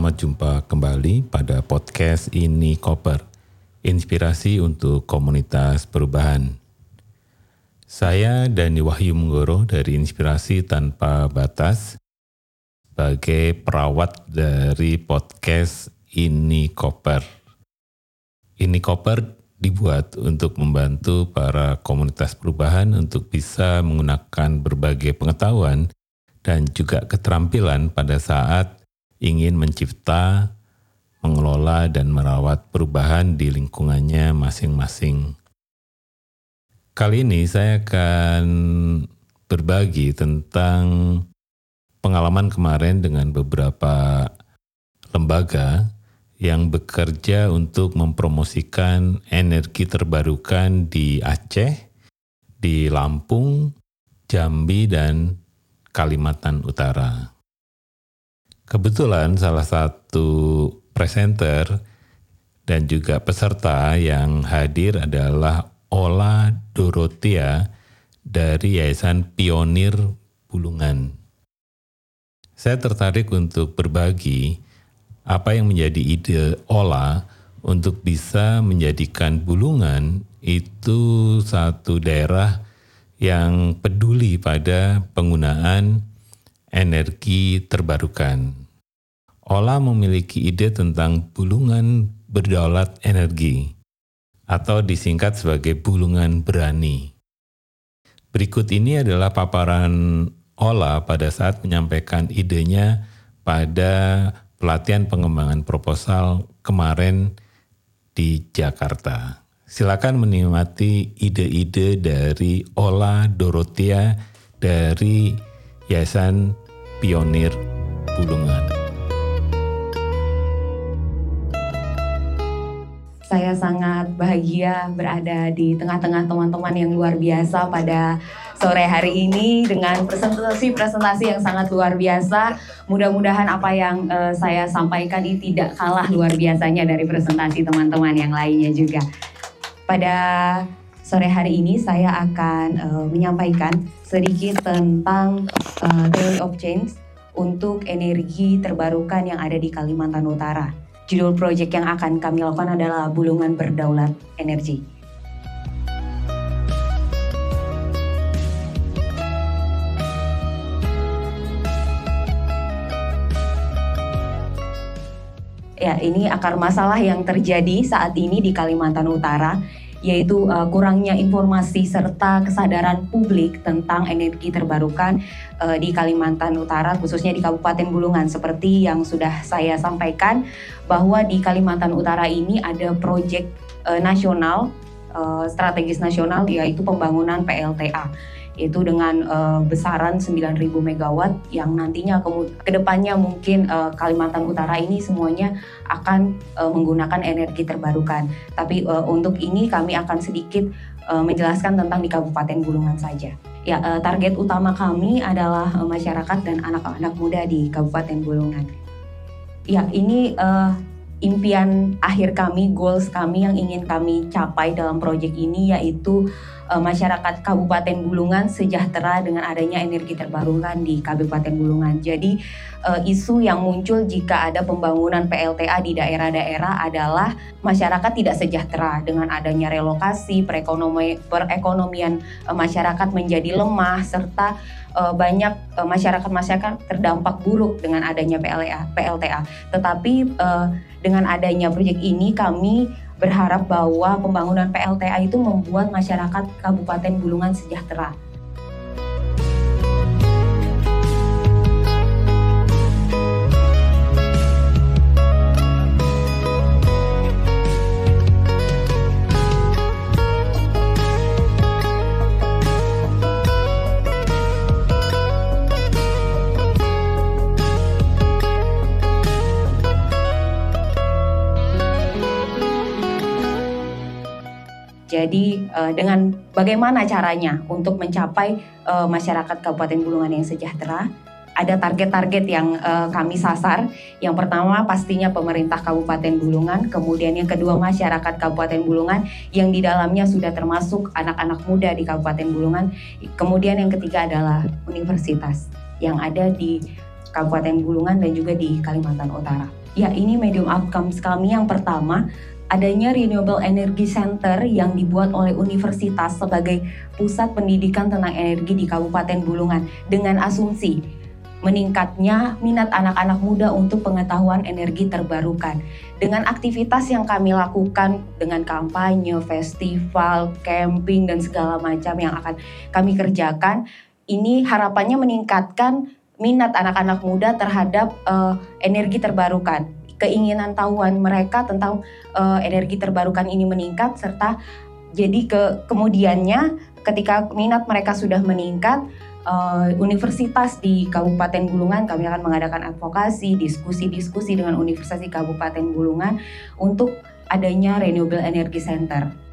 selamat jumpa kembali pada podcast ini Koper, inspirasi untuk komunitas perubahan. Saya Dani Wahyu Menggoro dari Inspirasi Tanpa Batas sebagai perawat dari podcast ini Koper. Ini Koper dibuat untuk membantu para komunitas perubahan untuk bisa menggunakan berbagai pengetahuan dan juga keterampilan pada saat ingin mencipta, mengelola, dan merawat perubahan di lingkungannya masing-masing. Kali ini saya akan berbagi tentang pengalaman kemarin dengan beberapa lembaga yang bekerja untuk mempromosikan energi terbarukan di Aceh, di Lampung, Jambi, dan Kalimantan Utara. Kebetulan salah satu presenter dan juga peserta yang hadir adalah Ola Dorotia dari Yayasan Pionir Bulungan. Saya tertarik untuk berbagi apa yang menjadi ide Ola untuk bisa menjadikan Bulungan itu satu daerah yang peduli pada penggunaan energi terbarukan. Ola memiliki ide tentang bulungan berdaulat energi atau disingkat sebagai bulungan berani. Berikut ini adalah paparan Ola pada saat menyampaikan idenya pada pelatihan pengembangan proposal kemarin di Jakarta. Silakan menikmati ide-ide dari Ola Dorotia dari Yayasan Pionir Bulungan. Saya sangat bahagia berada di tengah-tengah teman-teman yang luar biasa pada sore hari ini dengan presentasi-presentasi yang sangat luar biasa. Mudah-mudahan apa yang uh, saya sampaikan ini tidak kalah luar biasanya dari presentasi teman-teman yang lainnya juga. Pada sore hari ini saya akan uh, menyampaikan sedikit tentang uh, Theory of Change untuk energi terbarukan yang ada di Kalimantan Utara. Judul proyek yang akan kami lakukan adalah Bulungan Berdaulat Energi. Ya, ini akar masalah yang terjadi saat ini di Kalimantan Utara yaitu uh, kurangnya informasi serta kesadaran publik tentang energi terbarukan uh, di Kalimantan Utara khususnya di Kabupaten Bulungan. Seperti yang sudah saya sampaikan bahwa di Kalimantan Utara ini ada proyek uh, nasional uh, strategis nasional yaitu pembangunan PLTA itu dengan uh, besaran 9.000 megawatt yang nantinya ke depannya mungkin uh, Kalimantan Utara ini semuanya akan uh, menggunakan energi terbarukan. Tapi uh, untuk ini kami akan sedikit uh, menjelaskan tentang di Kabupaten Bulungan saja. Ya, uh, target utama kami adalah uh, masyarakat dan anak-anak muda di Kabupaten Bulungan. Ya, ini uh, impian akhir kami, goals kami yang ingin kami capai dalam proyek ini yaitu uh, masyarakat Kabupaten Bulungan sejahtera dengan adanya energi terbarukan di Kabupaten Bulungan. Jadi uh, isu yang muncul jika ada pembangunan PLTA di daerah-daerah adalah masyarakat tidak sejahtera dengan adanya relokasi, perekonomi perekonomian uh, masyarakat menjadi lemah serta banyak masyarakat-masyarakat terdampak buruk dengan adanya PLTA. PLTA. Tetapi dengan adanya proyek ini kami berharap bahwa pembangunan PLTA itu membuat masyarakat Kabupaten Bulungan sejahtera Jadi uh, dengan bagaimana caranya untuk mencapai uh, masyarakat Kabupaten Bulungan yang sejahtera? Ada target-target yang uh, kami sasar. Yang pertama pastinya pemerintah Kabupaten Bulungan, kemudian yang kedua masyarakat Kabupaten Bulungan yang di dalamnya sudah termasuk anak-anak muda di Kabupaten Bulungan. Kemudian yang ketiga adalah universitas yang ada di Kabupaten Bulungan dan juga di Kalimantan Utara. Ya, ini medium outcomes kami yang pertama adanya Renewable Energy Center yang dibuat oleh universitas sebagai pusat pendidikan tentang energi di Kabupaten Bulungan dengan asumsi meningkatnya minat anak-anak muda untuk pengetahuan energi terbarukan. Dengan aktivitas yang kami lakukan dengan kampanye, festival, camping dan segala macam yang akan kami kerjakan, ini harapannya meningkatkan minat anak-anak muda terhadap uh, energi terbarukan keinginan tahuan mereka tentang uh, energi terbarukan ini meningkat serta jadi ke kemudiannya ketika minat mereka sudah meningkat uh, universitas di Kabupaten Bulungan kami akan mengadakan advokasi diskusi-diskusi dengan Universitas di Kabupaten Bulungan untuk adanya Renewable Energy Center.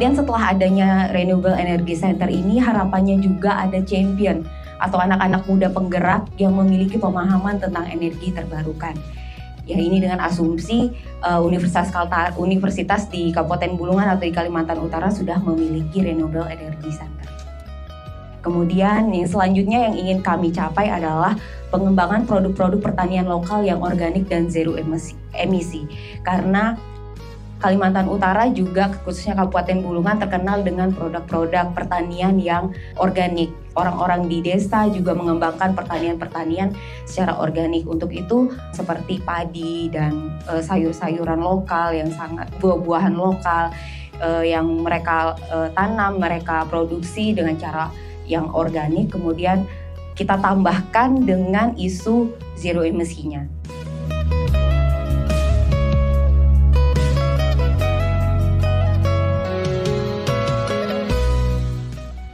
Kemudian setelah adanya Renewable Energy Center ini harapannya juga ada champion atau anak-anak muda penggerak yang memiliki pemahaman tentang energi terbarukan. Ya ini dengan asumsi uh, Universitas Kaltar, Universitas di Kabupaten Bulungan atau di Kalimantan Utara sudah memiliki Renewable Energy Center. Kemudian yang selanjutnya yang ingin kami capai adalah pengembangan produk-produk pertanian lokal yang organik dan zero emisi. Karena Kalimantan Utara juga khususnya Kabupaten Bulungan terkenal dengan produk-produk pertanian yang organik. Orang-orang di desa juga mengembangkan pertanian-pertanian secara organik. Untuk itu seperti padi dan e, sayur-sayuran lokal yang sangat buah-buahan lokal e, yang mereka e, tanam, mereka produksi dengan cara yang organik kemudian kita tambahkan dengan isu zero emisinya.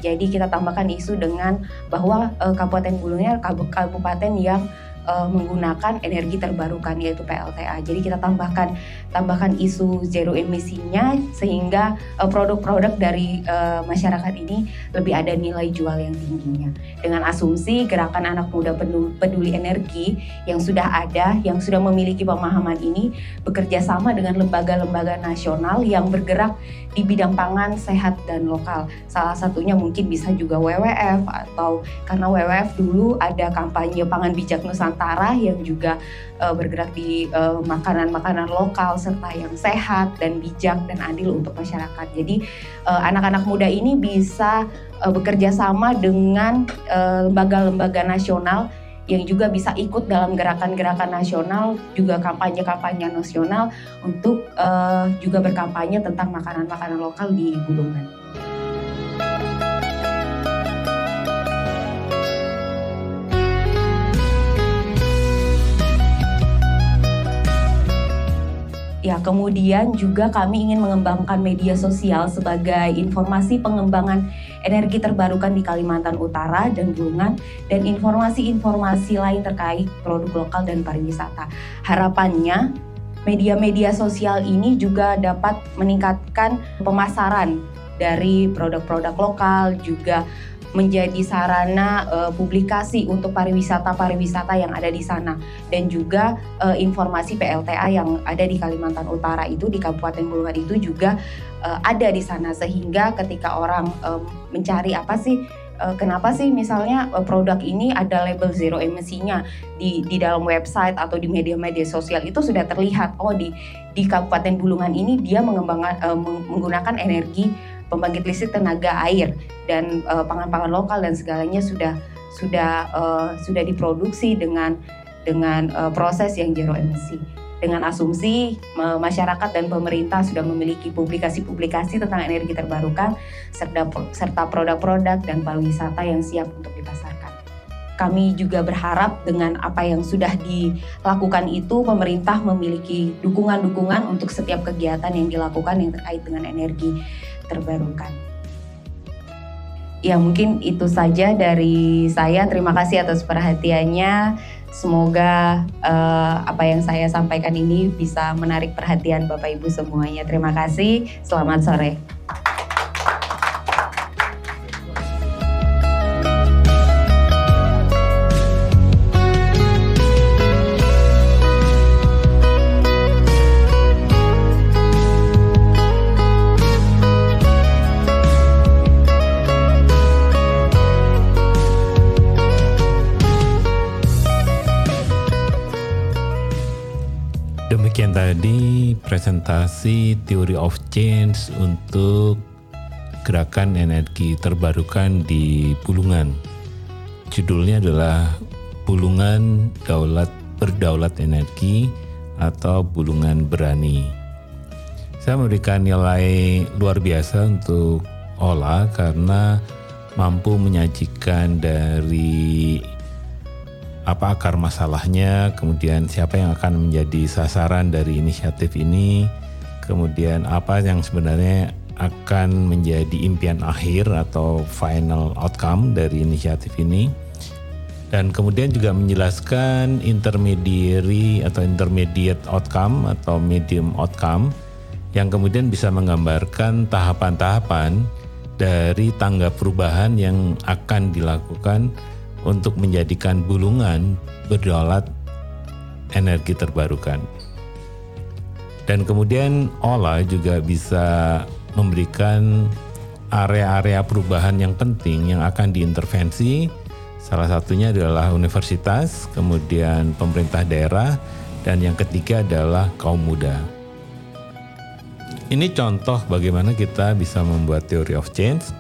Jadi kita tambahkan isu dengan bahwa uh, Kabupaten Bulungan kabupaten yang uh, menggunakan energi terbarukan yaitu PLTA. Jadi kita tambahkan tambahkan isu zero emisinya sehingga uh, produk-produk dari uh, masyarakat ini lebih ada nilai jual yang tingginya. Dengan asumsi gerakan anak muda peduli energi yang sudah ada, yang sudah memiliki pemahaman ini bekerja sama dengan lembaga-lembaga nasional yang bergerak di bidang pangan sehat dan lokal. Salah satunya mungkin bisa juga WWF atau karena WWF dulu ada kampanye pangan bijak Nusantara Nusantara yang juga uh, bergerak di eh, makanan-makanan uh, lokal serta yang sehat dan bijak dan adil untuk masyarakat. Jadi eh, anak-anak uh, muda ini bisa uh, bekerja sama dengan lembaga-lembaga uh, nasional yang juga bisa ikut dalam gerakan-gerakan nasional, juga kampanye-kampanye nasional untuk uh, juga berkampanye tentang makanan-makanan lokal di Bulungan. Ya, kemudian juga kami ingin mengembangkan media sosial sebagai informasi pengembangan energi terbarukan di Kalimantan Utara dan Bulungan dan informasi-informasi lain terkait produk lokal dan pariwisata. Harapannya media-media sosial ini juga dapat meningkatkan pemasaran dari produk-produk lokal juga menjadi sarana uh, publikasi untuk pariwisata-pariwisata yang ada di sana. Dan juga uh, informasi PLTA yang ada di Kalimantan Utara itu di Kabupaten Bulungan itu juga uh, ada di sana. Sehingga ketika orang um, mencari apa sih kenapa sih misalnya produk ini ada label zero emisinya di di dalam website atau di media-media sosial itu sudah terlihat oh di di Kabupaten Bulungan ini dia mengembangkan menggunakan energi pembangkit listrik tenaga air dan eh, pangan-pangan lokal dan segalanya sudah sudah uh, sudah diproduksi dengan dengan uh, proses yang zero emisi. Dengan asumsi masyarakat dan pemerintah sudah memiliki publikasi-publikasi tentang energi terbarukan serta serta produk-produk dan pariwisata yang siap untuk dipasarkan. Kami juga berharap dengan apa yang sudah dilakukan itu pemerintah memiliki dukungan-dukungan untuk setiap kegiatan yang dilakukan yang terkait dengan energi terbarukan. Ya mungkin itu saja dari saya. Terima kasih atas perhatiannya. Semoga uh, apa yang saya sampaikan ini bisa menarik perhatian Bapak Ibu semuanya. Terima kasih. Selamat sore. Tadi presentasi Theory of Change untuk gerakan energi terbarukan di Bulungan. Judulnya adalah Bulungan Daulat Berdaulat Energi atau Bulungan Berani. Saya memberikan nilai luar biasa untuk Ola karena mampu menyajikan dari apa akar masalahnya, kemudian siapa yang akan menjadi sasaran dari inisiatif ini, kemudian apa yang sebenarnya akan menjadi impian akhir atau final outcome dari inisiatif ini. Dan kemudian juga menjelaskan intermediary atau intermediate outcome atau medium outcome yang kemudian bisa menggambarkan tahapan-tahapan dari tangga perubahan yang akan dilakukan untuk menjadikan bulungan berdaulat energi terbarukan. Dan kemudian Ola juga bisa memberikan area-area perubahan yang penting yang akan diintervensi. Salah satunya adalah universitas, kemudian pemerintah daerah, dan yang ketiga adalah kaum muda. Ini contoh bagaimana kita bisa membuat theory of change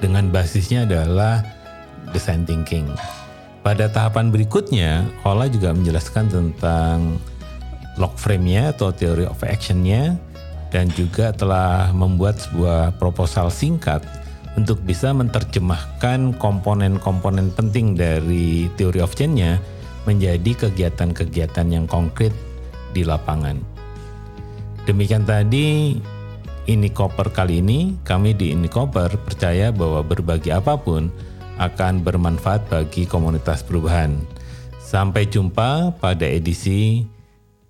dengan basisnya adalah design thinking. Pada tahapan berikutnya, Ola juga menjelaskan tentang log frame-nya atau theory of action-nya dan juga telah membuat sebuah proposal singkat untuk bisa menerjemahkan komponen-komponen penting dari theory of change-nya menjadi kegiatan-kegiatan yang konkret di lapangan. Demikian tadi ini koper kali ini, kami di ini koper percaya bahwa berbagi apa pun akan bermanfaat bagi komunitas perubahan. Sampai jumpa pada edisi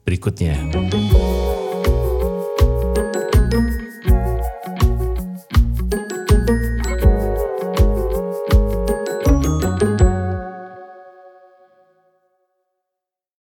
berikutnya.